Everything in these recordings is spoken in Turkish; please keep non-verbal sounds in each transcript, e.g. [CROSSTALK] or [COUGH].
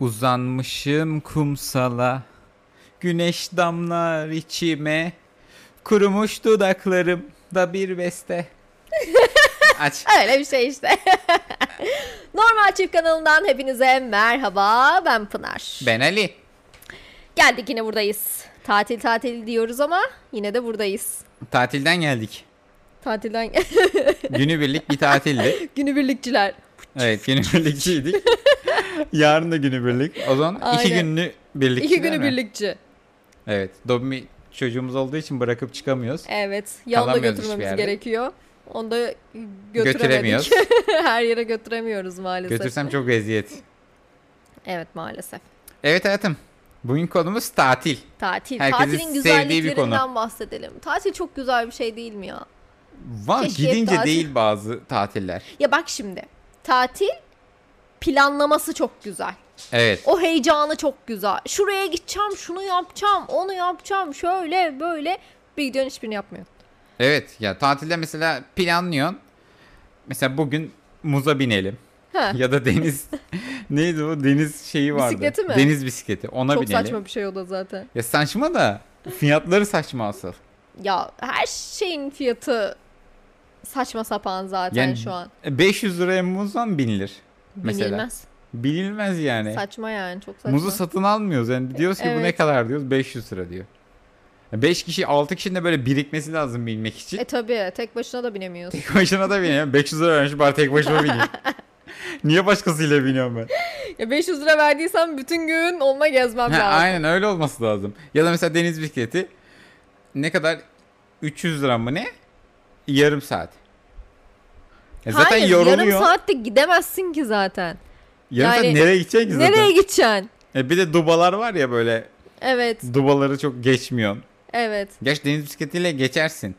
Uzanmışım kumsala Güneş damlar içime Kurumuş dudaklarım da bir beste [LAUGHS] Aç Öyle bir şey işte. [LAUGHS] Normal Çift kanalından hepinize merhaba. Ben Pınar. Ben Ali Geldik yine buradayız. Tatil tatil diyoruz ama yine de buradayız. Tatilden geldik Tatilden Günübirlik bir tatildi [LAUGHS] günübirlikçiler. Evet günübirlikçiydik Yarın da günübirlik O zaman iki Aynen. günlü birlikçi İki değil mi? günübirlikçi. Evet Dobby çocuğumuz olduğu için bırakıp çıkamıyoruz Evet. Yanında götürmemiz gerekiyor. Onu da götüremedik. Götüremiyoruz. [LAUGHS] Her yere götüremiyoruz maalesef. Götürsem çok eziyet Evet maalesef. Evet hayatım Bugün konumuz tatil Tatil. Herkesin Tatilin bir konu. güzelliklerinden bahsedelim. Tatil çok güzel bir şey değil mi ya? Var Keşke gidince tatil- değil bazı tatiller Ya bak şimdi. Tatil planlaması çok güzel. Evet O heyecanı çok güzel. Şuraya gideceğim, şunu yapacağım, onu yapacağım, şöyle böyle. Bir gidiyorsun hiçbirini yapmıyor. Evet ya tatilde mesela planlıyorsun. Mesela bugün muza binelim. Ha. Ya da deniz [LAUGHS] neydi o deniz şeyi vardı. Bisikleti mi? Deniz bisikleti ona çok binelim. saçma bir şey o da zaten. Ya saçma da fiyatları saçma asıl. Ya her şeyin fiyatı saçma sapan zaten Yani şu an. 500 liraya muzdan binilir. Mesela. Binilmez. Binilmez yani. Saçma yani çok saçma. Muzu satın almıyoruz yani diyoruz ki bu ne Evet. kadar diyoruz 500 lira diyor. 5 kişi 6 kişinin de böyle birikmesi lazım binmek için. E tabi tek başına da binemiyorsun. Tek başına da bineyim. 500 [LAUGHS] lira vermiş bari tek başıma bineyim. [LAUGHS] Niye başkasıyla biniyorum ben? ya 500 lira verdiysen bütün gün onunla gezmem Ha, lazım. aynen öyle olması lazım. Ya da mesela deniz bisikleti ne kadar 300 lira mı ne? Yarım saat. Ya zaten Hayır yoruluyor. yarım saatte gidemezsin ki zaten. Yarım saat Yani nereye gideceksin ki zaten? Nereye gideceksin? E bir de dubalar var ya böyle Evet, dubaları çok geçmiyorsun. evet. Geç deniz bisikletiyle geçersin.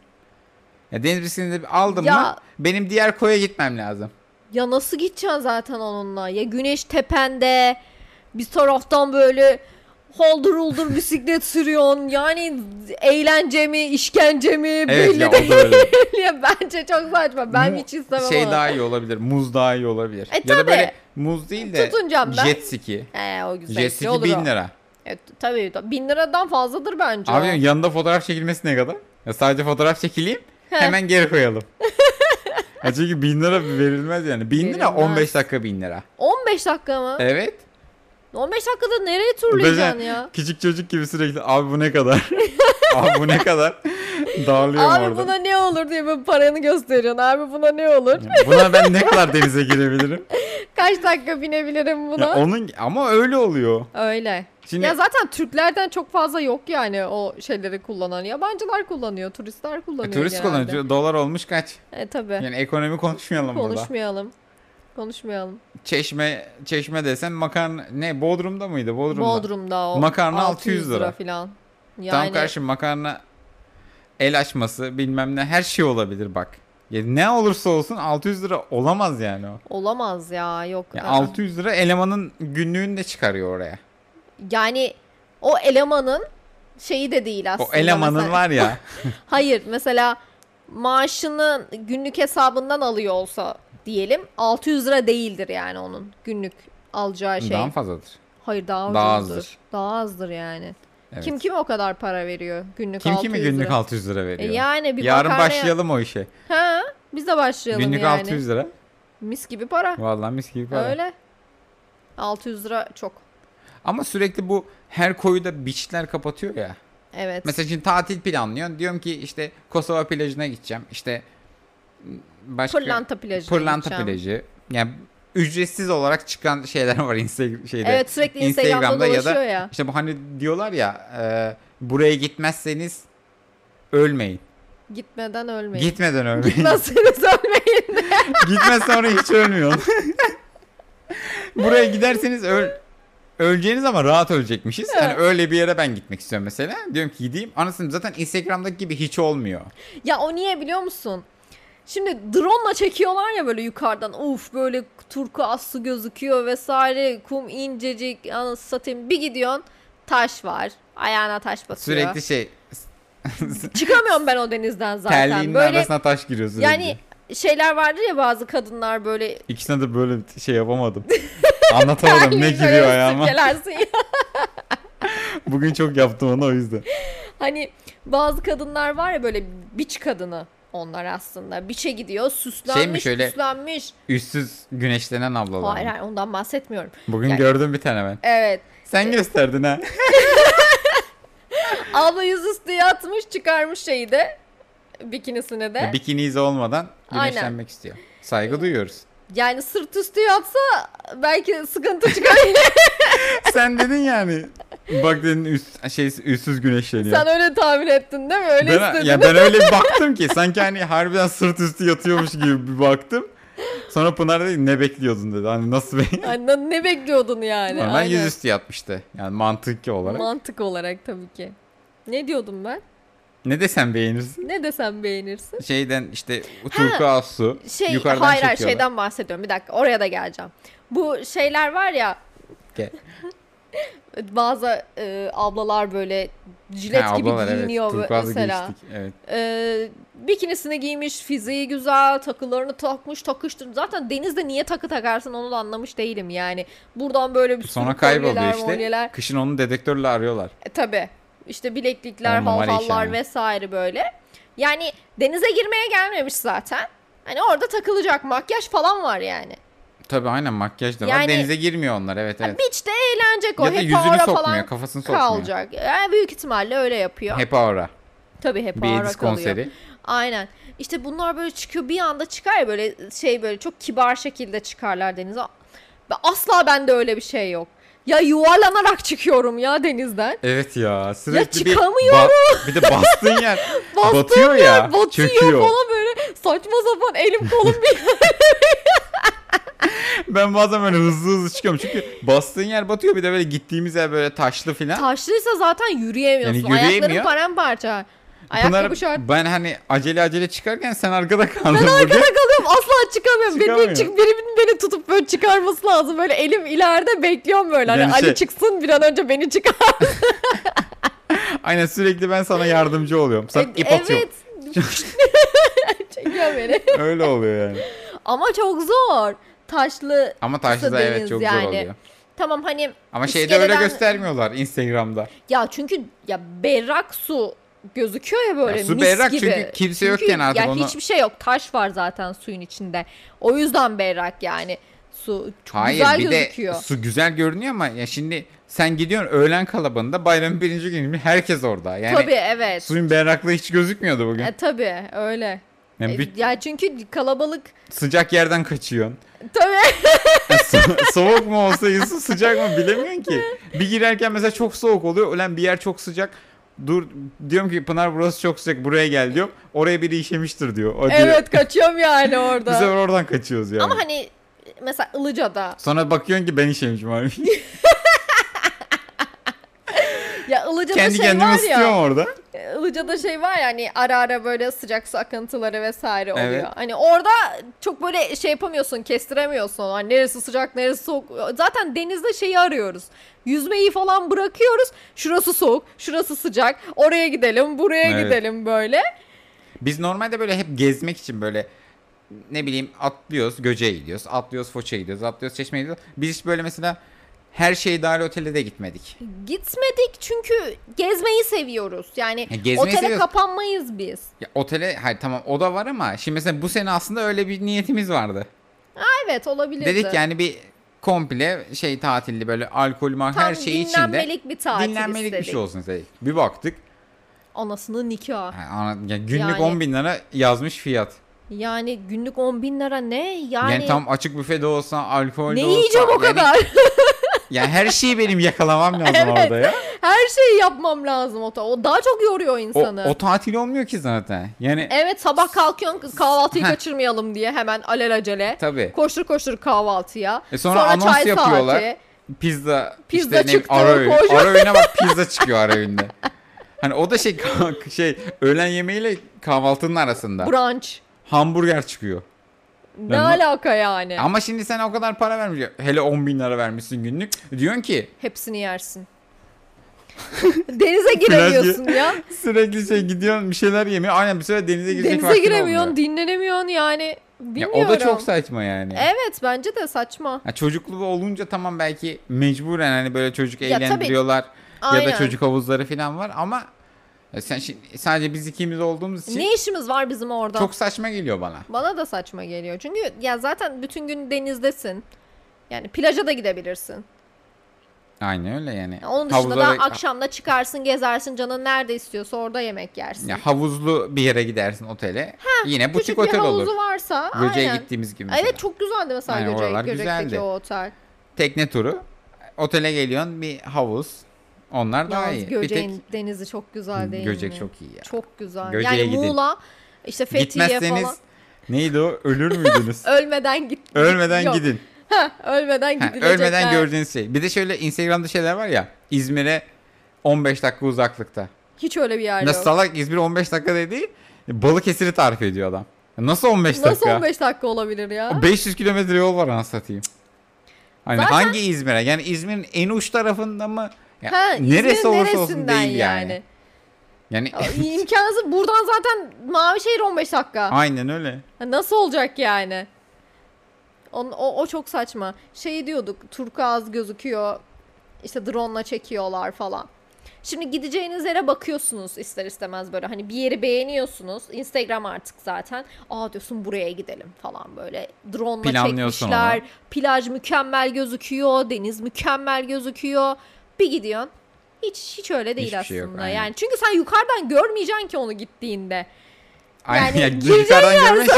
Ya deniz bisikletini aldım Ya- mı benim diğer koya gitmem lazım. Ya nasıl gideceksin zaten onunla? Ya güneş tepende, bir taraftan böyle holdur uldur bisiklet sürüyorsun. Yani eğlence mi, işkence mi Evet belli ya değil. da öyle. [LAUGHS] ya bence çok saçma. Ben Mu- hiç istemem Şey onu. daha iyi olabilir. Muz daha iyi olabilir. E, ya da tabii. böyle muz değil de Tutunacağım ben. jet ski. He o güzel. Jet ski olur 1000 o. lira. Evet, tabii. Bin liradan fazladır bence Abi yanında fotoğraf çekilmesi ne kadar? Ya sadece fotoğraf çekileyim He. hemen geri koyalım. [LAUGHS] ya çünkü 1000 lira verilmez yani. 1000 lira Verilmez. 15 dakika 1000 lira. 15 dakika mı? Evet. 15 dakikada nereye turlayacaksın ya? Küçük çocuk gibi sürekli abi bu ne kadar? [LAUGHS] abi bu ne kadar? Dağılıyorum Abi orada. buna ne olur diye böyle paranı gösteriyorsun. Abi buna ne olur? Buna ben ne kadar denize girebilirim? [LAUGHS] Kaç dakika binebilirim buna? Ya onun ama öyle oluyor. Öyle. Şimdi Ya zaten Türklerden çok fazla yok yani o şeyleri kullanan. Yabancılar kullanıyor, turistler kullanıyor e, turist genelde. kullanıcı dolar olmuş kaç? E tabi. Yani ekonomi konuşmayalım burada. Konuşmayalım. Konuşmayalım. Çeşme çeşme desem makarna ne Bodrum'da mıydı? Bodrum'da. Bodrum'da o. Makarna 600 lira. falan. Yani Tam karşı makarna el açması bilmem ne her şey olabilir bak. Ya ne olursa olsun 600 lira olamaz yani o. olamaz ya yok. Ya Aa. 600 lira elemanın günlüğünü de çıkarıyor oraya. Yani o elemanın şeyi de değil aslında. O elemanın mesela. var ya. [LAUGHS] Hayır mesela maaşını günlük hesabından alıyor olsa diyelim 600 lira değildir yani onun günlük alacağı şey. Daha mı fazladır? Hayır daha, Daha azdır. Daha azdır yani. Evet. Kim kime o kadar para veriyor günlük Kim 600 kimi günlük lira? 600 lira E veriyor? yani bir Yarın makarnaya- başlayalım o işe. Ha, biz de başlayalım Günlük yani. 600 lira. Mis gibi para. Vallahi mis gibi para. Öyle. 600 lira çok. Ama sürekli bu her koyu da beachler kapatıyor ya. Evet. Mesela şimdi tatil planlıyorsun. Diyorum ki işte Kosova plajına gideceğim. İşte başka Pırlanta plajı. Pırlanta plajı. Yani ücretsiz olarak çıkan şeyler var Instagram şeyde. Evet sürekli Instagram'da, Instagram'da ya da- ya. İşte bu hani diyorlar ya e, buraya gitmezseniz ölmeyin. Gitmeden ölmeyin. Gitmeden ölmeyin. Gitmezseniz ölmeyin. [LAUGHS] Gitmez sonra hiç ölmüyorsun. [LAUGHS] buraya giderseniz öl öleceğiniz ama rahat ölecekmişiz. Yani öyle bir yere ben gitmek istiyorum mesela. Diyorum ki gideyim. Anasını zaten Instagram'daki gibi hiç olmuyor. ya o niye biliyor musun? Şimdi drone'la çekiyorlar ya böyle yukarıdan. Uf böyle turkuaz su gözüküyor vesaire. Kum incecik. Anasını satayım. Bir gidiyorsun. Taş var. Ayağına taş batıyor. Sürekli şey [LAUGHS] Çıkamıyorum ben o denizden zaten. terliğinin böyle arasına taş giriyor sürekli. yani şeyler vardır ya bazı kadınlar böyle İkisine de böyle bir şey yapamadım. [LAUGHS] Anlatamadım ne giriyor ayağıma. [LAUGHS] Bugün çok yaptım onu o yüzden. Hani bazı kadınlar var ya böyle biç kadını onlar aslında. Biçe gidiyor süslenmiş Şey mi şöyle- süslenmiş. Üstsüz güneşlenen ablalar. Hayır hayır ondan bahsetmiyorum. Bugün Yani- gördüm bir tane ben. Evet. Sen gösterdin ha. [LAUGHS] Abla yüzüstü yatmış çıkarmış şeyi de bikinisini de. Bikini izi olmadan Aynen. güneşlenmek istiyor. Saygı duyuyoruz. Yani sırt üstü yatsa belki sıkıntı çıkar. [LAUGHS] Sen dedin yani. Bak dedin üst, şey, üstsüz güneşleniyor. Sen öyle tahmin ettin değil mi? Öyle ben, istedin. ya ben öyle bir baktım ki sanki hani harbiden sırt üstü yatıyormuş gibi bir baktım. Sonra Pınar dedi ne bekliyordun dedi. Hani nasıl be? Hani ne- bekliyordun yani? Normal yüzüstü yatmıştı. Yani mantıklı olarak. Mantık olarak tabii ki. Ne diyordum ben? Ne desem beğenirsin. Ne desem beğenirsin? Şeyden işte turkuaz su. Şey yukarıdan hayır hayır çekiyorlar. şeyden bahsediyorum. Bir dakika oraya da geleceğim. Bu şeyler var ya Gel. [LAUGHS] bazı e, ablalar böyle jilet Ha, gibi ablalar, evet. giyiniyor Turkuazı mesela. geçtik. Evet. E, bikinisini giymiş, fiziği güzel, takılarını takmış, takıştır. Zaten denizde niye takı takarsın onu da anlamış değilim yani. Buradan böyle bir Sonra kayboluyor işte. molyeler. Kışın onu dedektörle arıyorlar. E, tabii. İşte bileklikler, halhallar yani. vesaire böyle. Yani denize girmeye gelmemiş zaten. Hani orada takılacak makyaj falan var yani. Tabii aynen makyaj da var. Yani- Denize girmiyor onlar evet evet. Beach'te eğlenecek o. Ya da hep yüzünü sokmuyor, falan kafasını sokmuyor. kalacak. Yani büyük ihtimalle öyle yapıyor. Hep aura. Tabii hep Bir aura Edis kalıyor. konseri. Aynen. İşte bunlar böyle çıkıyor bir anda çıkar ya böyle şey böyle çok kibar şekilde çıkarlar denize. Ve Asla bende öyle bir şey yok. Ya yuvarlanarak çıkıyorum ya denizden. Evet ya sürekli bir, çıkamıyorum. ba- bir de bastığın yer [LAUGHS] Bastığım batıyor ya. Batıyor çöküyor. falan böyle saçma sapan elim kolum bir [LAUGHS] Ben bazen böyle hızlı hızlı çıkıyorum çünkü bastığın yer batıyor bir de böyle gittiğimiz yer böyle taşlı filan. taşlıysa zaten yürüyemiyorsun. Yani yürüyemiyor. Ayakların paramparça. Ayakkabı Pınar, şart. ben hani acele acele çıkarken sen arkada kaldın Ben bugün. arkada kalıyorum asla çıkamıyorum. Benim Çıkamıyor. çık, birinin beni tutup böyle çıkarması lazım. Böyle elim ileride bekliyorum böyle. Hani Yani Ali şey- çıksın bir an önce beni çıkar. [LAUGHS] Aynen sürekli ben sana yardımcı oluyorum. Sen ip atıyorum. E, evet. [LAUGHS] Çekiyor beni. Öyle oluyor yani. Ama çok zor. Taşlı Ama taşlı da evet çok yani. zor oluyor. Tamam hani Ama şeyde öyle iskeleden- göstermiyorlar Instagram'da. Ya çünkü ya berrak su gözüküyor ya böyle Ya su mis berrak gibi. çünkü kimse yokken artık ya onu- hiçbir şey yok. Taş var zaten suyun içinde. O yüzden berrak yani. Su çok Hayır güzel bir gözüküyor. de su güzel görünüyor ama ya şimdi sen gidiyorsun öğlen kalabalığında bayramın birinci günü herkes orada. Yani tabii evet. suyun berraklığı hiç gözükmüyordu bugün. E, tabii öyle. Yani E, bir ya çünkü kalabalık sıcak yerden kaçıyorsun. tabii Yani so- [LAUGHS] soğuk mu olsa su sıcak mı bilemiyorsun ki. Bir girerken mesela çok soğuk oluyor. Ölen bir yer çok sıcak. Dur diyorum ki Pınar burası çok sıcak buraya gel diyor. Oraya biri işemiştir diyor. O diyor. evet kaçıyorum yani [LAUGHS] Biz orada. sefer oradan kaçıyoruz yani. Ama hani mesela Ilıca'da Sonra bakıyorsun ki ben işemişim abi. [LAUGHS] ya Ilıca'da Kendi şey kendime var ısıtıyorum ya orada. Ilıca'da şey var ya hani ara ara böyle sıcak su akıntıları vesaire oluyor. Evet. Hani orada çok böyle şey yapamıyorsun kestiremiyorsun. Hani neresi sıcak neresi soğuk. Zaten denizde şeyi arıyoruz. Yüzmeyi falan bırakıyoruz. Şurası soğuk, şurası sıcak. Oraya gidelim, buraya Evet. gidelim böyle. Biz normalde böyle hep gezmek için böyle ne bileyim atlıyoruz Göce'ye gidiyoruz. Atlıyoruz Foça'ya gidiyoruz. Atlıyoruz Çeşme'ye gidiyoruz. Biz hiç böyle mesela her şey dahil otele de gitmedik. Gitmedik çünkü gezmeyi seviyoruz. Yani Ya gezmeyi otele seviyoruz. kapanmayız biz. Ya otele hayır tamam o da var ama şimdi mesela bu sene aslında öyle bir niyetimiz vardı. Evet olabilirdi. Dedik yani bir komple şey tatilli böyle alkol ma Tam her şey içinde dinlenmelik bir tatil dinlenmelik istedik. bir şey olsun istedik. Bir baktık Anasının nikahı. ha, ana- ya günlük Yani- 10 bin lira yazmış fiyat. Yani günlük 10 bin lira ne? Yani, Yani, tam açık büfede olsa alkol ne de olsa. yiyeceğim o yani- kadar? [LAUGHS] Yani her şeyi benim yakalamam lazım Evet. orada ya. Her şeyi yapmam lazım o, ta- o daha çok yoruyor O, insanı. o tatil olmuyor ki zaten. Yani Evet sabah kalkıyorsun kahvaltıyı kaçırmayalım diye hemen alelacele. tabii. Koştur koştur kahvaltıya. E sonra anons yapıyorlar. saati. Pizza, Pizza işte ne çıktı, ara öğün. Ara öğüne bak pizza çıkıyor ara öğünde. Hani o da şey [LAUGHS] şey öğlen yemeğiyle kahvaltının arasında. Brunch. Hamburger çıkıyor. Ne Ben- alaka yani? Ama şimdi sen o kadar para vermiş. Hele 10 bin lira vermişsin günlük. Diyorsun ki Hepsini yersin. [LAUGHS] Denize giremiyorsun ya. sürekli şey gidiyorsun bir şeyler yemeye. Aynen bir süre denize girecek Denize vaktin giremiyorsun, olmuyor. dinlenemiyorsun yani. Ya Bilmiyorum. o da çok saçma yani. Evet bence de saçma. Ha, çocuklu olunca tamam belki mecburen hani böyle çocuk Ya tabii. eğlendiriyorlar ya, Aynen. da çocuk havuzları falan var ama ya sen şimdi sadece biz ikimiz olduğumuz için Ne işimiz var bizim orada? çok saçma geliyor bana. Bana da saçma geliyor. Çünkü ya zaten bütün gün denizdesin. Yani plaja da gidebilirsin. Aynen öyle yani. Ya Onun dışında Havuzlara- da akşam da çıkarsın gezersin canın nerede istiyorsa orada yemek yersin. ya havuzlu bir yere gidersin otele. Yine Küçük butik bir otel havuzu olur. varsa Göce'ye aynen. gittiğimiz gibi mesela. Evet çok güzeldi mesela Aynen, Göcek, oralar Göcek'teki güzeldi. o otel. Tekne turu. Otele geliyorsun bir havuz. Onlar daha Yalnız iyi. Bir Göcek'in tek denizi çok güzel değil Göcek mi? çok iyi ya. Çok güzel. Göcek'e yani gidin. Muğla işte Fethiye Gitmezseniz falan. neydi o? Ölür müydünüz? [LAUGHS] Ölmeden git. Ölmeden Yok. gidin. [LAUGHS] Ölmeden Ha, gidilecek. ölmeden yer. gördüğünüz şey. Bir de şöyle Instagram'da şeyler var ya. İzmir'e 15 dakika uzaklıkta. Hiç öyle bir yer Ya yok. salak İzmir 15 dakika dedi. Balıkesir'i tarif ediyor adam. Nasıl 15 Nasıl dakika? 15 dakika olabilir ya? O 500 kilometre yol var anasını satayım. Hani Zaten- hangi İzmir'e? Yani İzmir'in en uç tarafında mı? Ya Ha, neresi olursa olsun değil yani. Yani [LAUGHS] İmkansız. Buradan zaten Mavişehir 15 dakika. aynen öyle. Nasıl olacak yani? O, o, o çok saçma. Şey diyorduk turkuaz gözüküyor. İşte drone'la çekiyorlar falan. Şimdi gideceğiniz yere bakıyorsunuz ister istemez böyle hani bir yeri beğeniyorsunuz. Instagram artık zaten. Aa diyorsun buraya gidelim falan böyle. Drone'la çekmişler. onu. Plaj mükemmel gözüküyor. Deniz mükemmel gözüküyor. Bir gidiyorsun. Hiç hiç öyle değil Hiçbir aslında. şey yok, aynen. yani çünkü sen yukarıdan görmeyeceksin ki onu gittiğinde. Aynen Yani ya gireceğin yukarıdan görmek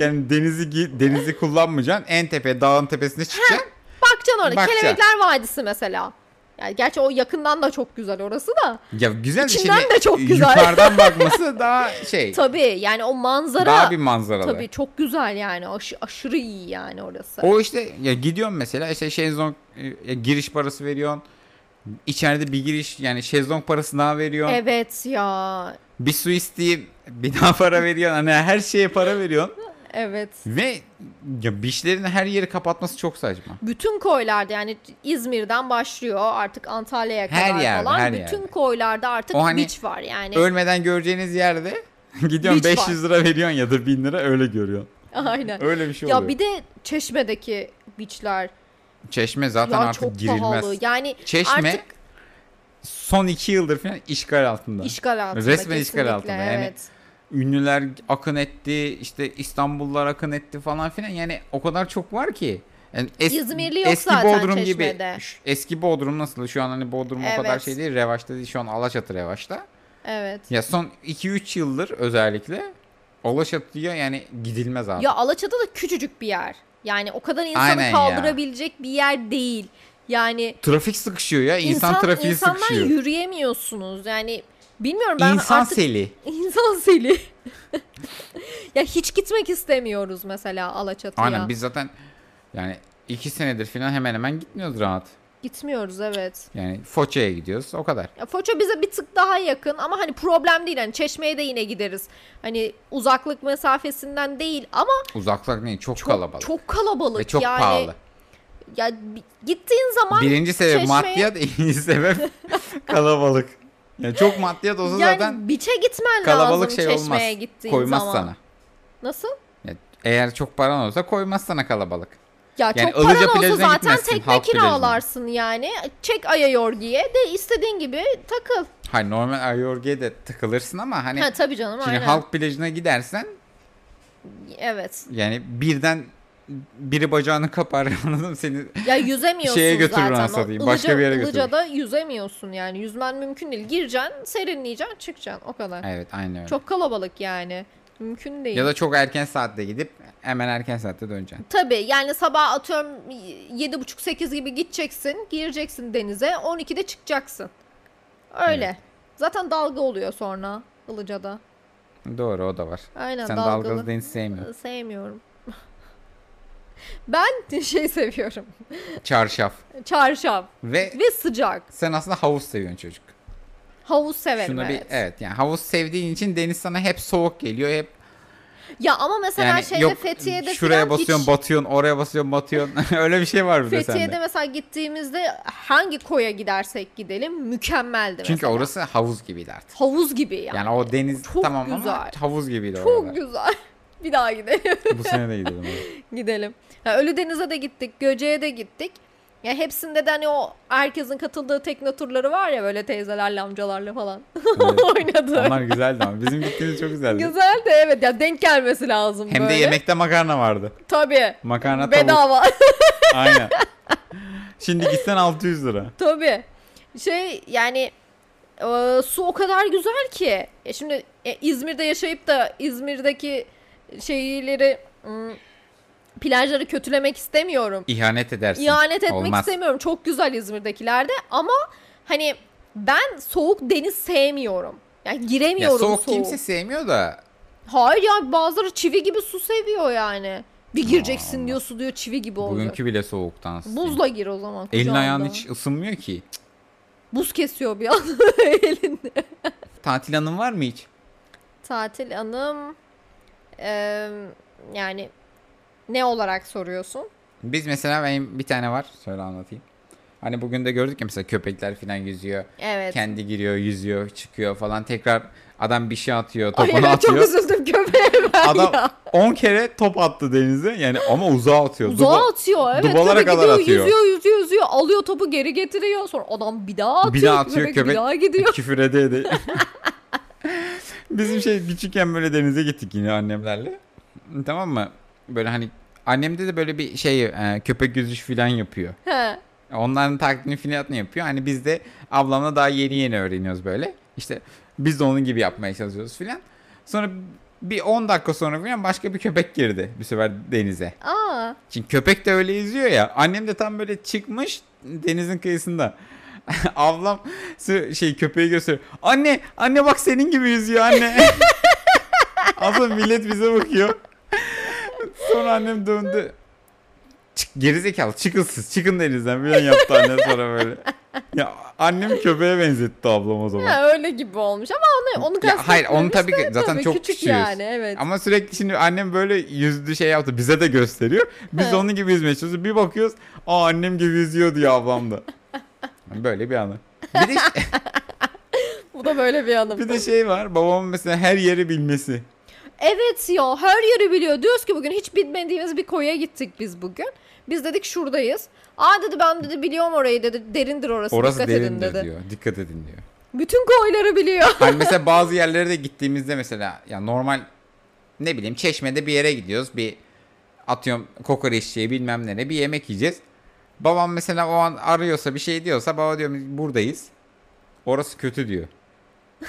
yani denizi denizi kullanmayacaksın. En tepe dağın tepesine çıkacaksın. Bakacaksın orada. Bakacaksın. Kelebekler Vadisi mesela. Yani gerçi o yakından da çok güzel orası da. Ya güzel de İçinden şimdi de çok güzel. yukarıdan bakması daha şey. [LAUGHS] Tabii yani o manzara Daha bir manzaralı. tabii çok güzel yani. Aş- aşırı iyi yani orası. O işte ya gidiyorsun mesela işte şezlong e, giriş parası veriyorsun. İçeride bir giriş yani şezlong parası daha veriyorsun. Evet ya. Bir su isteyip bir daha para veriyorsun. Hani her şeye para veriyorsun. Evet. Ve ya beachlerin her yeri kapatması çok saçma. Bütün koylarda yani İzmir'den başlıyor artık Antalya'ya Her kadar yerde, falan. her Bütün yerde. koylarda artık O hani beach var yani. Ölmeden göreceğiniz yerde [LAUGHS] gidiyorsun Beach 500 lira veriyorsun ya da 1000 lira öyle görüyorsun. Aynen. Öyle bir şey Ya oluyor. bir de Çeşme'deki beachler Çeşme zaten ya artık çok girilmez. pahalı. Yani Çeşme artık son 2 yıldır falan işgal altında. işgal altında. Resmen işgal altında. Yani Evet. Ünlüler akın etti, işte İstanbullular akın etti falan filan. Yani o kadar çok var ki. Yani es- İzmirli yok eski zaten Bodrum gibi. Çeşme'de. Şu- Eski Bodrum nasıl? Şu an hani Bodrum o kadar Evet. şey değil. Revaçta değil. Şu an Alaçatı revaçta. Evet. Ya son 2-3 yıldır özellikle Alaçatı'ya yani gidilmez abi. Ya Alaçatı da küçücük bir yer. Yani o kadar insanı Aynen ya. kaldırabilecek bir yer değil. Yani Trafik sıkışıyor ya. İnsan, trafiği insandan sıkışıyor. yürüyemiyorsunuz. Yani bilmiyorum ben İnsan artık seli. [LAUGHS] insan seli. [LAUGHS] ya hiç gitmek istemiyoruz mesela Alaçatı'ya. Aynen biz zaten yani 2 senedir falan hemen hemen gitmiyoruz rahat. Gitmiyoruz evet. Yani Foça'ya gidiyoruz o kadar. Ya Foça bize bir tık daha yakın ama hani problem değil. Hani Çeşme'ye de yine gideriz. Hani uzaklık mesafesinden değil ama Uzaklık değil çok, çok kalabalık. Çok kalabalık Ve çok yani. pahalı. Ya gittiğin zaman Birinci sebep Çeşme'ye- maddiyat, [LAUGHS] ikinci sebep [LAUGHS] kalabalık. Yani çok maddiyat olsa yani zaten biçe gitmen kalabalık lazım şey olmaz. Çeşme'ye gittiğin Koymaz zaman. sana. Nasıl? Yani eğer çok paran olsa koymaz sana kalabalık. Ya Yani çok Ilıca paran olsa plajına zaten gitmezsin, tekne halk plajına. kiralarsın yani. Çek Ayayorgi'ye de istediğin gibi takıl. Hayır normal Ayorge'ye de takılırsın ama hani Ha tabii canım şimdi aynen. halk plajına gidersen Evet. yani birden biri bacağını kapar [LAUGHS] anladın mı seni Ya yüzemiyorsun Şeye götürür zaten. anasını O satayım, başka Ilıca- bir yere götürür. Ilıca'da yüzemiyorsun yani. Yüzmen mümkün değil. Gireceksin, serinleyeceksin, çıkacaksın. O kadar. Evet aynı öyle. Çok kalabalık yani. Mümkün değil. Ya da çok erken saatte gidip hemen erken saatte döneceksin. Tabii yani sabah atıyorum 7.30-8 gibi gideceksin. Gireceksin denize. 12'de çıkacaksın. Öyle. Evet. Zaten dalga oluyor sonra Ilıca'da. Doğru o da var. Aynen Sen dalgalı. dalgalı deniz sevmiyorsun. Sevmiyorum. [LAUGHS] ben şey seviyorum. Çarşaf. Çarşaf. Ve Ve sıcak. sen aslında havuz seviyorsun çocuk. Havuz severim Şuna evet. bir evet yani havuz sevdiğin için deniz sana hep soğuk geliyor hep Ya ama mesela yani şeyde yok Fethiye'de şuraya basıyorsun hiç... batıyorsun oraya basıyorsun batıyorsun [LAUGHS] öyle bir şey var de Fethiye'de sende. mesela gittiğimizde hangi koya gidersek gidelim mükemmeldi Çünkü mesela. orası havuz gibiydi artık. havuz gibi yani. Yani o deniz Çok tamam ama güzel. havuz gibiydi Çok oralar. güzel. [LAUGHS] Bir daha gidelim. Bu sene de gidelim. [LAUGHS] gidelim. Ha, Ölüdeniz'e de gittik. Göce'ye de gittik. Ya hepsinde de hani o herkesin katıldığı tekne turları var ya böyle teyzelerle amcalarla falan Evet. [LAUGHS] oynadı. Onlar güzeldi ama. Bizim gittiğimiz çok güzeldi. Güzel de evet ya denk gelmesi lazım Hem böyle. de yemekte makarna vardı. Tabii. Makarna. Bedava. [LAUGHS] Aynen. [LAUGHS] Şimdi gitsen 600 lira. Tabii. Şey yani e, su o kadar güzel ki. E şimdi e, İzmir'de yaşayıp da İzmir'deki şeyleri ım, plajları kötülemek istemiyorum. İhanet edersin. İhanet etmek Olmaz. istemiyorum. Çok güzel İzmir'dekilerde ama hani ben soğuk deniz sevmiyorum. Yani Ya giremiyorum soğuk soğuk. kimse sevmiyor da Hayır ya bazıları çivi gibi su seviyor yani. Bir gireceksin Allah. diyor su diyor çivi gibi oluyor. bugünkü bile soğuktan. Buzla gir o zaman. Elin ayağın hiç ısınmıyor ki. Buz kesiyor bir an [LAUGHS] elinde. Tatil anın var mı hiç? Tatil anım eee, yani ne olarak soruyorsun? Biz mesela benim bir tane var. Söyle anlatayım. Hani bugün de gördük ya mesela köpekler falan yüzüyor. Evet. Kendi giriyor, yüzüyor, çıkıyor falan. Tekrar adam bir şey atıyor, Ay topunu çok atıyor. üzüldüm köpeğe ben Adam ya. 10 kere top attı denize. Yani ama uzağa atıyor. Uzağa Duba- atıyor evet. dubalara köpek kadar gidiyor, atıyor. Yüzüyor yüzüyor yüzüyor. Alıyor topu geri getiriyor. Sonra adam bir daha atıyor. Bir daha atıyor köpek, köpek. bir daha gidiyor. [LAUGHS] Küfür ede ede. Bizim şey küçükken böyle denize gittik yine annemlerle. Tamam mı? Böyle hani annemde de böyle bir şey e, köpek yüzüş falan yapıyor. He. Onların taklidini filan yapıyor. Hani biz de ablamla daha yeni yeni öğreniyoruz böyle. İşte biz de onun gibi yapmaya çalışıyoruz filan. Sonra bir 10 dakika sonra falan başka bir köpek girdi bir sefer denize. Aa. Çünkü köpek de öyle yüzüyor ya. Annem de tam böyle çıkmış denizin kıyısında. [LAUGHS] Ablam şey köpeği gösteriyor. Anne, anne bak senin gibi yüzüyor anne. [LAUGHS] Aslında millet bize bakıyor. Sonra annem döndü. Çık, gerizekalı çıkın siz çıkın denizden falan yaptı anne sonra böyle. Ya annem köpeğe benzetti ablam o zaman. Ha, öyle gibi olmuş ama onu, onu Ya hayır onu kastetmemiş tabii ki zaten tabii çok küçük küçüğüz. yani evet. Ama sürekli şimdi annem böyle yüzdü şey yaptı bize de gösteriyor. Biz He. onun gibi yüzmeye çalışıyoruz. Bir bakıyoruz aa annem gibi yüzüyor diyor ablam da. Böyle bir anı. Bir de, [LAUGHS] Bu da böyle bir anım. bir de şey var babamın mesela her yeri bilmesi. Evet ya her yeri biliyor. Diyoruz ki bugün hiç bilmediğimiz bir koya gittik biz bugün. Biz dedik şuradayız. Aa dedi ben dedi biliyorum orayı dedi. Derindir orası. Orası dikkat edin derindir dedi. diyor. Dikkat edin diyor. Bütün koyları biliyor. Hani [LAUGHS] mesela bazı yerlere de gittiğimizde mesela ya normal ne bileyim çeşmede bir yere gidiyoruz. Bir atıyorum kokoreççiye bilmem ne bir yemek yiyeceğiz. Babam mesela o an arıyorsa bir şey diyorsa baba diyor buradayız. Orası kötü diyor. [LAUGHS]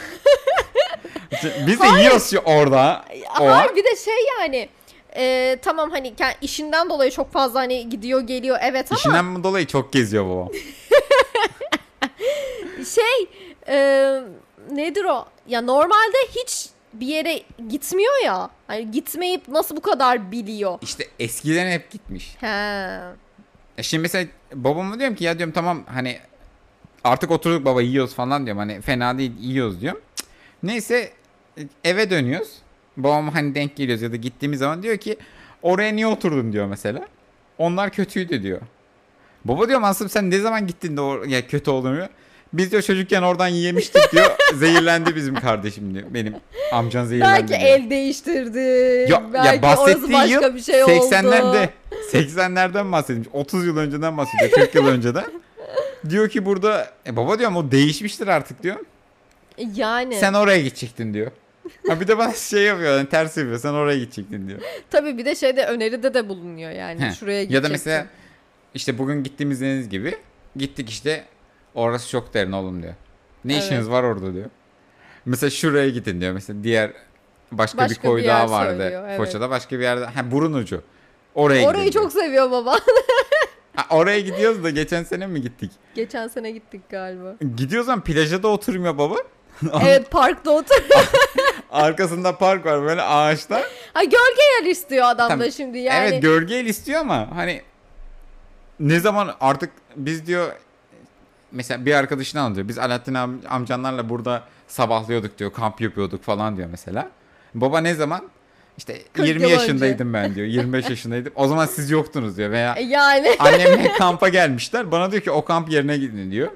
Biz de yiyoruz ya orada. O an. Hayır bir de şey yani e, tamam hani ke- işinden dolayı çok fazla hani gidiyor geliyor evet ama İşinden dolayı çok geziyor babam. [LAUGHS] şey e, nedir o? Ya normalde hiç bir yere gitmiyor ya. Hani gitmeyip nasıl bu kadar biliyor? İşte eskiden hep gitmiş. He. E Şimdi mesela babama diyorum ki ya diyorum tamam hani artık oturduk baba yiyoruz falan diyorum. Hani fena değil yiyoruz diyorum. Cık. Neyse eve dönüyoruz. Babam hani denk geliyoruz ya da gittiğimiz zaman diyor ki oraya niye oturdun diyor mesela. Onlar kötüydü diyor. Baba diyorum aslında sen ne zaman gittin de o ya kötü olduğunu diyor. Biz diyor çocukken oradan yemiştik diyor. [LAUGHS] Zehirlendi bizim kardeşim diyor. Benim amcan zehirlendi Belki diyor. el değiştirdi. Ya, belki ya bahsettiği başka yıl bir şey oldu. 80'lerde 80'lerden bahsetmiş. 30 yıl önceden bahsediyor. 40 yıl önceden. Diyor ki burada e baba diyorum o değişmiştir artık diyor. Yani Sen oraya gidecektin diyor. Ha bir de bana şey yapıyor yani ters yapıyor. Sen oraya gidecektin diyor. tabii bir de şeyde öneride de bulunuyor yani. Heh. Şuraya gideceksin. Ya da mesela işte bugün gittiğimiz deniz gibi gittik işte orası çok derin oğlum diyor. Ne Evet. işiniz var orada diyor. Mesela şuraya gidin diyor. Mesela diğer başka, bir Başka koy bir daha vardı. söylüyor, evet. Foça'da başka bir yerde. Ha burun ucu. Oraya Orayı gidin diyor. çok seviyor baba. Ha, oraya gidiyoruz da geçen sene mi gittik? Geçen sene gittik galiba. Gidiyoruz ama plaja da oturmuyor baba. Evet parkta otur. [LAUGHS] Arkasında park var böyle ağaçlar. ha gölge yer istiyor adam Tamam. da şimdi yani. Evet gölge el istiyor ama hani ne zaman artık biz diyor mesela bir arkadaşını anlatıyor. Biz Alaaddin am- amcanlarla burada sabahlıyorduk diyor. Kamp yapıyorduk falan diyor mesela. Baba ne zaman? İşte 40 20 yıl yaşındaydım ben diyor. 25 yaşındaydım. O zaman siz yoktunuz diyor. Veya E, yani [LAUGHS] annemle kampa gelmişler. Bana diyor ki o kamp yerine gidin diyor.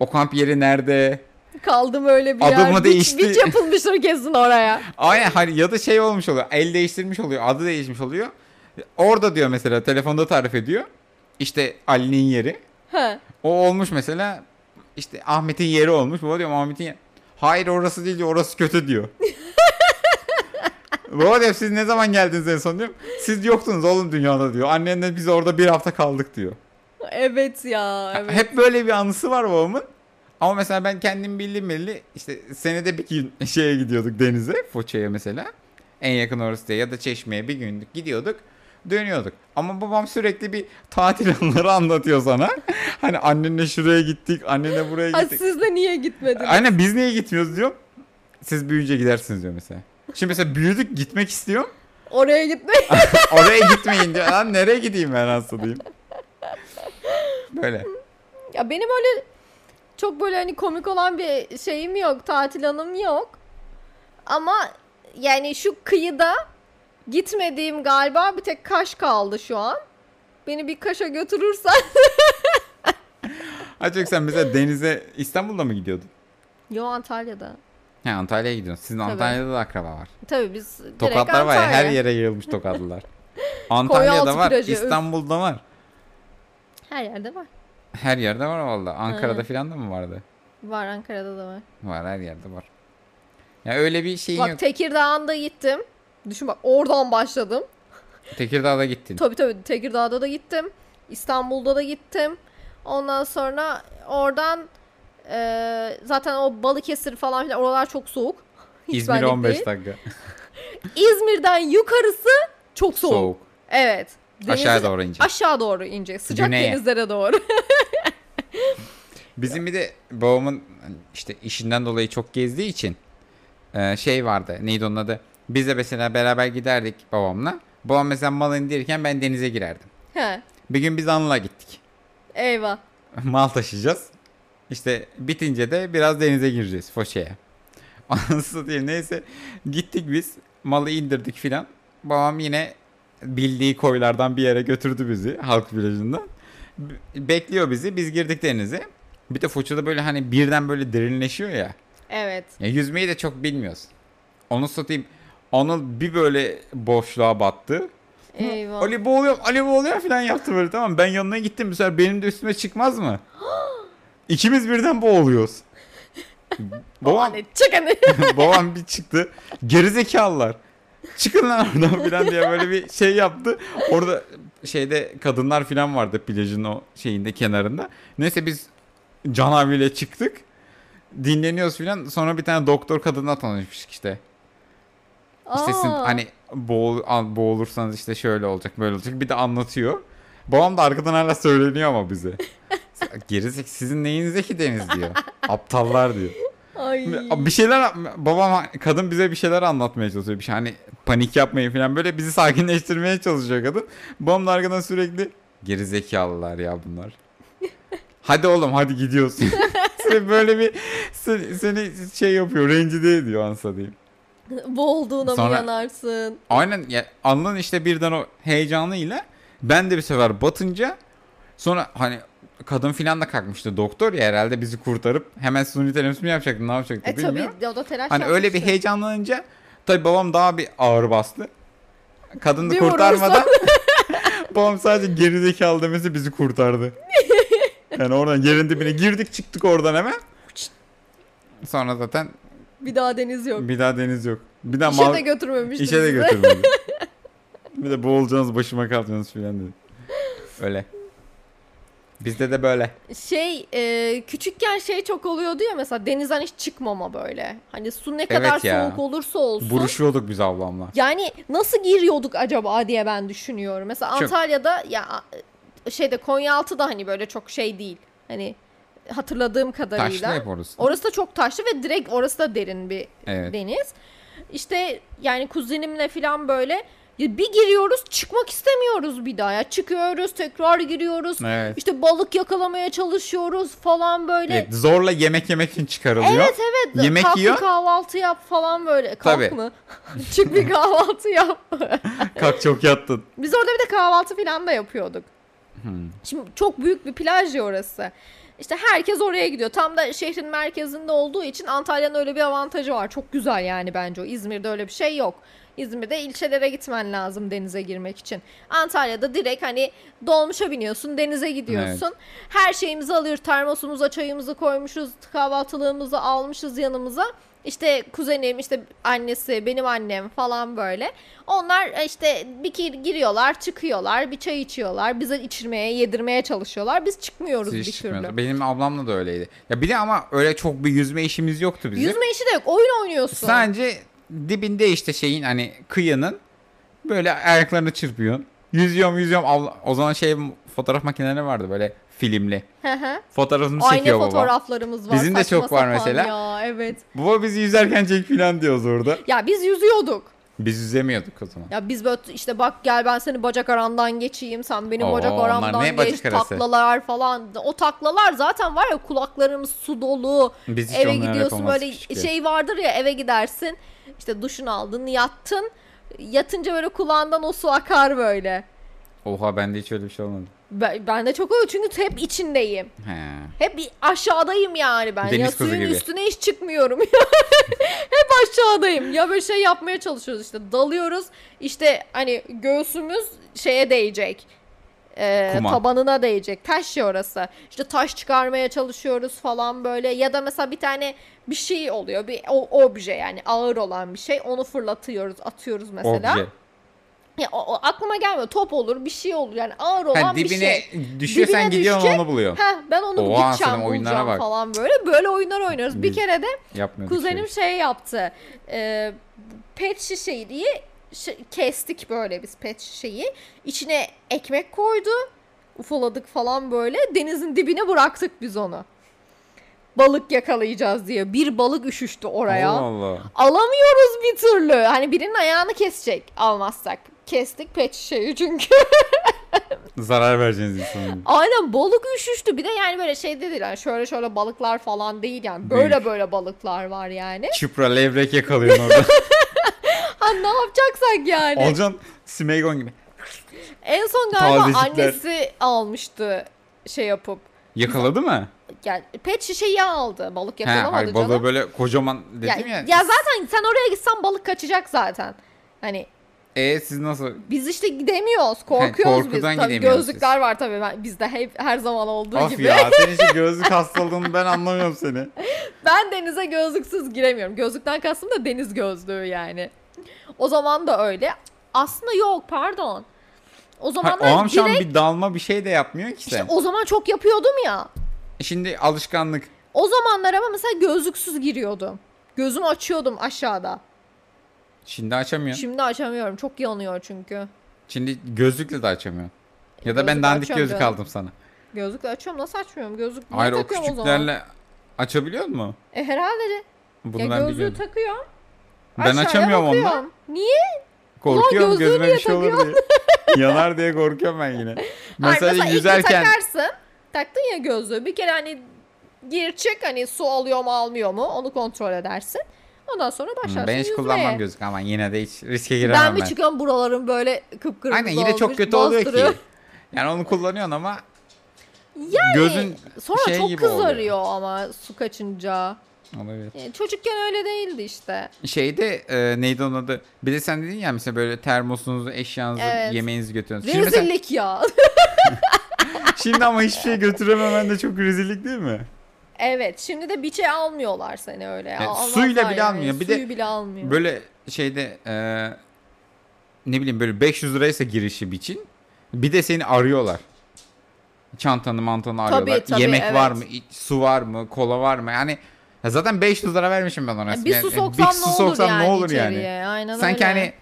O kamp yeri nerede? Kaldım öyle bir Adımı yer. Biç- değişti. biç yapılmıştır kesin oraya. Aynen hani ya da şey olmuş oluyor. El değiştirmiş oluyor. Adı değişmiş oluyor. Orada diyor mesela telefonda tarif ediyor. İşte Ali'nin yeri. He. O olmuş mesela işte Ahmet'in yeri olmuş. Baba diyorum Ahmet'in yeri. Hayır orası değil diyor. Orası kötü diyor. [LAUGHS] Baba diyor siz ne zaman geldiniz en son diyorum. Siz yoktunuz oğlum dünyada diyor. Annenle biz orada bir hafta kaldık diyor. Evet ya. Evet. Hep böyle bir anısı var babamın. Ama mesela ben kendim bildim belli işte senede bir gün [LAUGHS] şeye gidiyorduk denize Foça'ya mesela. En yakın orası diye ya da Çeşme'ye bir günlük gidiyorduk dönüyorduk. Ama babam sürekli bir tatil [LAUGHS] anıları anlatıyor sana. [LAUGHS] hani annenle şuraya gittik, annenle buraya Ha, gittik. siz de niye gitmediniz? Aynen biz niye gitmiyoruz diyor. Siz büyüyünce gidersiniz diyor mesela. Şimdi mesela büyüdük gitmek istiyorum. Oraya gitmek. Oraya gitmeyin diyor. Lan nereye gideyim ben hastalıyım. Böyle. ya benim öyle çok böyle hani komik olan bir şeyim yok. Tatil anım yok. Ama yani şu kıyıda gitmediğim galiba bir tek Kaş kaldı şu an. Beni bir Kaş'a götürürsen. Açık sen mesela denize İstanbul'da mı gidiyordun? Yo Antalya'da. He Antalya'ya gidiyorsun. Sizin Tabii. Antalya'da da akraba var. Tabii biz direkt Tokatlar var ya her Antalya. yere yayılmış tokatlılar. [LAUGHS] Antalya'da Koyaltı var. İstanbul'da var. Her yerde var. Her yerde var valla. Ankara'da Hı. falan da mı vardı? Var Ankara'da da var. Var her yerde var. Ya öyle bir şeyin Bak yok. Tekirdağ'da gittim. Düşün bak oradan başladım. Tekirdağ'da gittin. Tabii tabii Tekirdağ'da da gittim. İstanbul'da da gittim. Ondan sonra oradan e, zaten o Balıkesir falan filan oralar çok soğuk. Hiç İzmir benlik 15 değil. dakika. [LAUGHS] İzmir'den yukarısı çok soğuk. Soğuk. Evet. Deniz- Aşağı doğru ince. Aşağı doğru inecek. Sıcak Güneye. denizlere doğru. [LAUGHS] Bizim bir de babamın işte işinden dolayı çok gezdiği için e, şey vardı. Neydi onun adı? Biz de mesela beraber giderdik babamla. Babam mesela mal indirirken ben denize girerdim. He. Bir gün biz Anıl'a gittik. Eyvah. [LAUGHS] mal taşıyacağız. İşte bitince de biraz denize gireceğiz Foça'ya. [LAUGHS] Anasını diyeyim neyse gittik biz malı indirdik filan. Babam yine bildiği koylardan bir yere götürdü bizi halk plajından. B- Bekliyor bizi biz girdik denize. Bir de Foça'da böyle hani birden böyle derinleşiyor ya. Evet. ya yüzmeyi de çok bilmiyoruz. Onu satayım. Anıl bir böyle boşluğa battı. Eyvah. Ali boğuluyor, Ali boğuluyor falan yaptı böyle tamam. Ben yanına gittim sefer benim de üstüme çıkmaz mı? [GASPS] İkimiz birden boğuluyoruz. [LAUGHS] babam, Hadi çık hadi. [LAUGHS] babam bir çıktı. Gerizekalılar. Çıkın lan oradan falan diye böyle bir şey yaptı. Orada şeyde kadınlar falan vardı plajın o şeyinde kenarında. Neyse biz Can abiyle çıktık. Dinleniyoruz falan. Sonra bir tane doktor kadınla tanışmıştık işte. İşte sizin Aa. hani boğul, boğulursanız işte şöyle olacak böyle olacak. Bir de anlatıyor. Babam da arkadan hala söyleniyor ama bize. [LAUGHS] Gerizek sizin neyinize ki deniz diyor. [LAUGHS] Aptallar diyor. Ay. Bir şeyler babam kadın bize bir şeyler anlatmaya çalışıyor. Bir şey hani panik yapmayın falan böyle bizi sakinleştirmeye çalışıyor kadın. Babam da arkadan sürekli gerizekalılar ya bunlar. [LAUGHS] Hadi oğlum hadi gidiyorsun. [LAUGHS] Seni böyle bir seni, seni şey yapıyor rencide ediyor ansa diyeyim. Boğulduğuna mı Sonra- yanarsın? Aynen ya anladın işte birden o heyecanıyla ben de bir sefer batınca sonra hani kadın filan da kalkmıştı doktor ya herhalde bizi kurtarıp hemen suni teneffüs mü yapacaktı ne yapacaktı E bilmiyorum. tabii o da telaş Hani öyle bir heyecanlanınca tabii babam daha bir ağır bastı. Kadını Bir kurtarmadan [LAUGHS] babam sadece gerizekalı demesi bizi kurtardı. [LAUGHS] Yani oradan yerin dibine girdik çıktık oradan hemen. Sonra zaten Bir daha deniz yok. bir daha deniz yok. Bir daha İşe mal de götürmemiştir işe de götürmedi. [LAUGHS] bir de boğulacaksınız başıma kalacaksınız filan dedi. Öyle. Bizde de böyle. Şey e, küçükken şey çok oluyordu ya mesela denizden hiç çıkmama böyle. Hani su ne kadar Evet ya. soğuk olursa olsun. Buruşuyorduk biz ablamla. Yani nasıl giriyorduk acaba diye ben düşünüyorum. Mesela Çok. Antalya'da ya şeyde Konyaaltı da hani böyle çok şey değil. Hani hatırladığım Taşlı kadarıyla. hep orası. Orası da çok taşlı ve direkt orası da derin bir Evet. deniz. İşte yani kuzenimle falan böyle ya bir giriyoruz çıkmak istemiyoruz bir daha. Ya çıkıyoruz tekrar giriyoruz. Evet. İşte balık yakalamaya çalışıyoruz falan böyle. Evet, zorla yemek yemek için çıkarılıyor. Evet evet. Yemek Kalk yiyor. kahvaltı yap falan böyle. Kalk Tabii. mı? [LAUGHS] Çık bir kahvaltı yap. Kalk çok yattın. Biz orada bir de kahvaltı falan da yapıyorduk. Hmm. Şimdi çok büyük bir plaj ya orası. İşte herkes oraya gidiyor. Tam da şehrin merkezinde olduğu için Antalya'nın öyle bir avantajı var. Çok güzel yani bence o. İzmir'de öyle bir şey yok. İzmir'de ilçelere gitmen lazım denize girmek için. Antalya'da direkt hani dolmuşa biniyorsun, denize gidiyorsun. Her şeyimizi alıyoruz. Termosumuza çayımızı koymuşuz, kahvaltılığımızı almışız yanımıza. İşte kuzenim, işte annesi, benim annem falan böyle. Onlar e, işte bir giriyorlar, çıkıyorlar, bir çay içiyorlar. Bize içirmeye, yedirmeye çalışıyorlar. Biz çıkmıyoruz Siz bir türlü. Benim ablamla da öyleydi. Ya bir de ama öyle çok bir yüzme işimiz yoktu bizim. Yüzme işi de yok. Oyun oynuyorsun. Sadece dibinde işte şeyin hani kıyının böyle ayaklarını çırpıyorsun. Yüzüyorum yüzüyorum. Abla- O zaman şey fotoğraf makineleri vardı böyle filmli. Aynı çekiyor baba. fotoğraflarımız var. Bizim de saçma çok var sapan mesela. Ya evet. Baba bizi yüzerken çek filan diyoruz orada. Ya biz yüzüyorduk. Biz yüzemiyorduk o zaman. Ya biz böyle işte bak gel ben seni bacak arandan geçeyim sen benim Oo, bacak onlar aramdan ne geç bacak arası? taklalar falan. O taklalar zaten var ya kulaklarımız su dolu. Biz hiç eve gidiyorsun yapamazdık böyle küçükken. şey vardır ya eve gidersin. işte duşunu aldın yattın. Yatınca böyle kulağından o su akar böyle. Oha bende hiç öyle bir şey olmadı. Ben, ben de çok oluyor çünkü hep içindeyim. He. Hep aşağıdayım yani ben. Deniz ya suyun gibi. üstüne hiç çıkmıyorum. [LAUGHS] Hep aşağıdayım. Ya böyle şey yapmaya çalışıyoruz işte. Dalıyoruz. İşte hani göğsümüz şeye değecek. Kuma. tabanına değecek. Taş ya orası. İşte taş çıkarmaya çalışıyoruz falan böyle. Ya da mesela bir tane bir şey oluyor. Bir o, obje yani ağır olan bir şey. Onu fırlatıyoruz, atıyoruz mesela. Obje. Ya, o, o aklıma gelmiyor. Top olur, bir şey olur. Yani ağır olan Ha, bir dibine şey. düşüyorsan Dibine gidiyorsun düşecek. onu buluyorsun. Heh, ben onu Oha, gideceğim bulacağım bak. falan böyle. Böyle oyunlar oynuyoruz. Bir kere de Yapmıyorduk kuzenim şey. şey yaptı. Ee, pet şişeyi diye kestik böyle biz pet şişeyi. İçine ekmek koydu. Ufaladık falan böyle. Denizin dibine bıraktık biz onu. Balık yakalayacağız diye. Bir balık üşüştü oraya. Allah Allah. Alamıyoruz bir türlü. Hani birinin ayağını kesecek almazsak. Kestik pet şişeyi çünkü. Zarar vereceğiniz insanın. Aynen balık üşüştü. Bir de yani böyle şey de değil. Yani şöyle şöyle balıklar falan değil yani. Böyle Büyük. böyle balıklar var yani. Çıpra levrek yakalıyorsun orada. [LAUGHS] Ha ne yapacaksak yani. Olacaksın Smegon gibi. En son galiba Tazecikler. annesi almıştı şey yapıp. Yakaladı mı? Yani pet şişeyi aldı. Balık He, yakalamadı hayır, balığı canım. böyle kocaman Ya, dedim ya. ya zaten sen oraya gitsen balık kaçacak zaten. Hani E siz nasıl? biz işte gidemiyoruz. Korkuyoruz biz. korkudan Tabii gözlükler var tabii. Ben, bizde hep her zaman olduğu Of gibi. ya [LAUGHS] senin için gözlük hastalığını ben anlamıyorum seni. Ben denize gözlüksüz giremiyorum. Gözlükten kastım da deniz gözlüğü yani. O zaman da öyle. Aslında yok pardon. O Hayır, zamanlar o an şu an direkt bir dalma bir şey de yapmıyor ki işte sen. o zaman çok yapıyordum ya. Şimdi alışkanlık. O zamanlar ama mesela gözlüksüz giriyordum. Gözümü açıyordum aşağıda. Şimdi açamıyorsun. Şimdi açamıyorum. Çok yanıyor çünkü. Şimdi gözlükle de açamıyorsun. Ya da ben dandik açıyorum gözlük canım. aldım sana. Gözlükle açıyorum. Nasıl açmıyorum? Gözlük niye Hayır o takıyorum o zaman? küçüklerle açabiliyor mu? E herhalde de. Bunu ya ben gözlüğü biliyorum. takıyorum. Ben Aşağıya açamıyorum onunla. bakıyorum. Niye? Korkuyorum gözlüğü gözüme niye bir şey olur diye. [LAUGHS] Yanar diye korkuyorum ben yine. Hayır, Mesela, ilk yüzerken takarsın. Taktın ya gözlüğü. Bir kere hani gir çık hani su alıyor mu almıyor mu onu kontrol edersin. Ondan sonra başlarsın Hmm, ben hiç yüzmeye. kullanmam gözlük ama yine de hiç riske giremem Ben ben. bir çıkıyorum buralarım böyle kıpkırmızı Aynen yine olmuş, çok kötü oluyor bastırıyor. ki. Yani onu kullanıyorsun ama Yani gözün Sonra şey çok gibi oluyor. kızarıyor ama su kaçınca. Olabilir. Yani çocukken öyle değildi işte. Şeyde e, neydi onun adı? Bir de sen dedin ya mesela böyle termosunuzu, eşyanızı, Evet. yemeğinizi götürüyorsunuz. Şimdi, mesela- Rezillik ya. [LAUGHS] şimdi ama hiçbir şey götürememen de çok rezillik değil mi? Evet şimdi de biçe almıyorlar seni öyle. ya. Evet, suyla bile yani, almıyor. Bir de Suyu bile almıyor. Böyle şeyde e, ne bileyim böyle 500 liraysa girişi biçin. Bir de seni arıyorlar. Çantanı mantanı arıyorlar. tabii, Yemek evet. var mı? Su var mı? Kola var mı? Yani ya zaten 500 lira vermişim ben ona. Yani bir Yani su bir soksam su ne olur soksam yani ne olur yani? Aynen Sanki öyle. hani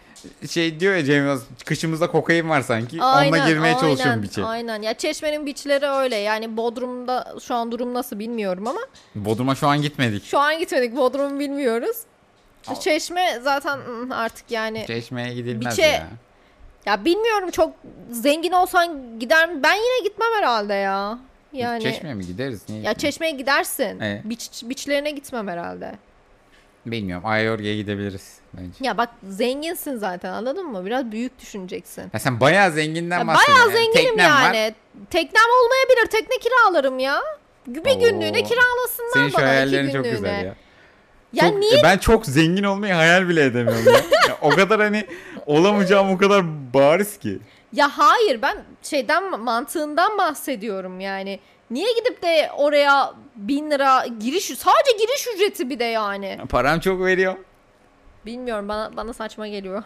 şey diyor ya Cem Yılmaz kışımızda kokain var sanki. Aynen, Onunla girmeye aynen, çalışıyorum biçe. Aynen. Ya Çeşme'nin biçleri öyle. Yani Bodrum'da şu an durum nasıl bilmiyorum ama Bodrum'a şu an gitmedik. şu an gitmedik. Bodrum'u bilmiyoruz. Al. Çeşme zaten artık yani Çeşmeye gidilmez Biçe- ya. ya bilmiyorum çok zengin olsan gider mi? Ben yine gitmem herhalde ya. Yani Çeşmeye mi gideriz? Niye ya gitmeyelim? Çeşme'ye gidersin. Evet. Biç, biçlerine gitmem herhalde. Bilmiyorum. Ayorga'ya gidebiliriz bence. Ya bak zenginsin zaten anladın mı? Biraz büyük düşüneceksin. Ya sen bayağı zenginden Ya bahsediyorsun. bayağı Yani zenginim teknem var. yani. Teknem olmayabilir. Tekne kiralarım ya. Bir günlüğüne Oo. kiralasınlar Senin şu bana iki hayallerin çok günlüğüne. güzel ya. Ya Çok- niye? Ben çok zengin olmayı hayal bile edemiyorum ya. [LAUGHS] Ya o kadar hani olamayacağım o kadar bariz ki. Ya hayır ben şeyden mantığından bahsediyorum yani. Niye gidip de oraya bin lira giriş sadece giriş ücreti bir de yani. Param çok veriyor. Bilmiyorum bana bana saçma geliyor.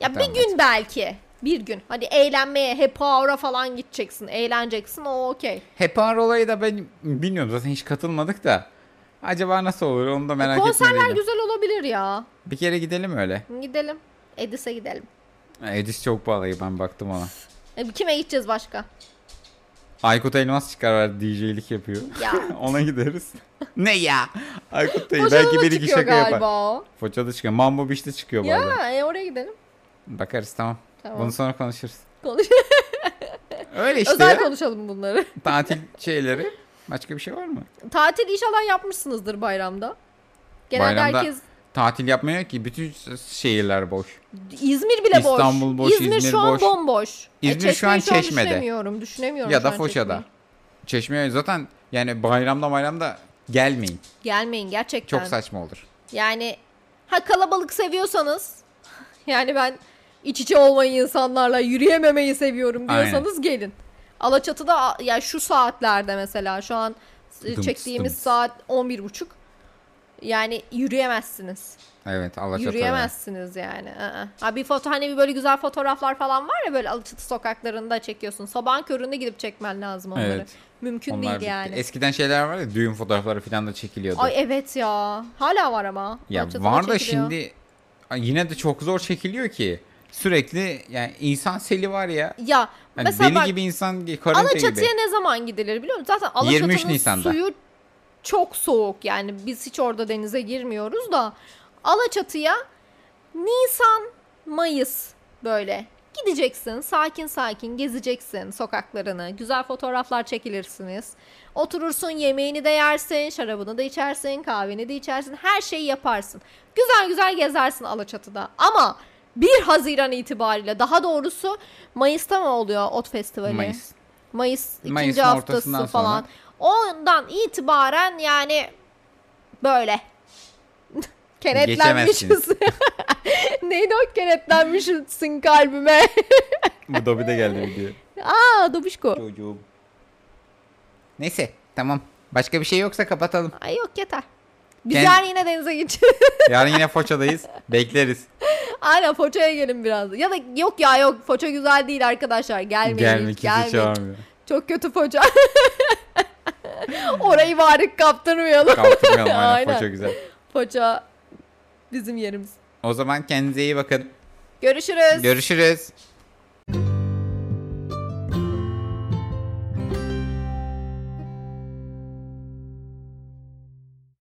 Ya Tamam, bir gün belki. Bir gün. Hadi eğlenmeye, happy hour'a falan gideceksin. Eğleneceksin o okey. Hep ağır olayı da ben bilmiyorum zaten hiç katılmadık da. Acaba nasıl olur onu da merak Konserler etmeliydim. güzel olabilir ya. Bir kere gidelim öyle. Gidelim. Edis'e gidelim. Edis çok pahalı ben baktım ona. E, kime gideceğiz başka? Aykut Elmas çıkar var DJ'lik yapıyor. Ya. [LAUGHS] ona gideriz. ne ya? Aykut değil Foça'da belki da bir iki çıkıyor şaka galiba yapar. o. Foça'da çıkıyor. Mambo Beach'te çıkıyor bazen. Ya e, oraya gidelim. Bakarız tamam. Tamam. Bunu sonra konuşuruz. Konuş. [LAUGHS] Öyle işte Özel ya. konuşalım bunları. [LAUGHS] Tatil şeyleri. Başka bir şey var mı? Tatil inşallah yapmışsınızdır bayramda. Genelde Bayramda herkes Tatil yapmıyor ki. Bütün şehirler boş. İzmir bile boş. İstanbul boş, İzmir, İzmir şu an boş. bomboş. İzmir şu an Çeşme'de. Düşünemiyorum, düşünemiyorum Ya da Foça'da. Çeşmeye zaten yani bayramda bayramda gelmeyin. Gelmeyin gerçekten. Çok saçma olur. Yani ha kalabalık seviyorsanız [LAUGHS] yani ben iç içe olmayı insanlarla yürüyememeyi seviyorum diyorsanız gelin. Alaçatı'da ya şu saatlerde mesela şu an e, Dıms çektiğimiz dıms. saat 11.30. Yani yürüyemezsiniz. Evet Alaçatı'da. Yürüyemezsiniz yani. Aa. Ha bir foto hani bir böyle güzel fotoğraflar falan var ya böyle Alaçatı sokaklarında çekiyorsun. Sabahın köründe gidip çekmen lazım onları. Evet. Mümkün Onlar değil yani. Eskiden şeyler var ya düğün fotoğrafları falan da çekiliyordu. Ay evet ya. Hala var ama. ya Alaçatı'da var da çekiliyor. şimdi yine de çok zor çekiliyor ki. Sürekli yani insan seli var ya. Ya Hani mesela deli bak gibi insan karınca Alaçatı'ya gibi. ne zaman gidilir biliyor musun? Zaten 23 Alaçatı'nın Nisan'da. suyu çok soğuk. Yani biz hiç orada denize girmiyoruz da Alaçatı'ya Nisan, Mayıs böyle. Gideceksin sakin sakin gezeceksin sokaklarını. Güzel fotoğraflar çekilirsiniz. Oturursun yemeğini de yersin şarabını da içersin kahveni de içersin her şeyi yaparsın. Güzel güzel gezersin Alaçatı'da. Ama 1 Haziran itibariyle daha doğrusu Mayıs'ta mı oluyor Ot Festivali? Mayıs. Mayıs ikinci Mayıs'ın haftası ortasından falan. Ondan itibaren yani böyle [LAUGHS] kenetlenmişiz. [LAUGHS] Neydi o kenetlenmişsin kalbime. [LAUGHS] Bu Dobby de geldi video. Aa Dobişko. Çocuğum. Neyse tamam. Başka bir şey yoksa kapatalım. Ay yok yeter. Biz Kend- yarın yine denize gideceğiz. Yarın yine Foça'dayız. Bekleriz. Aynen Foça'ya gelin biraz. Ya da yok ya yok Foça güzel değil arkadaşlar. Gelmeyin. Gelme hiç. Çok kötü Foça. [LAUGHS] Orayı bari kaptırmayalım. Kaptırmayalım aynen Aynen. Foça güzel. Foça bizim yerimiz. O zaman kendinize iyi bakın. Görüşürüz. Görüşürüz.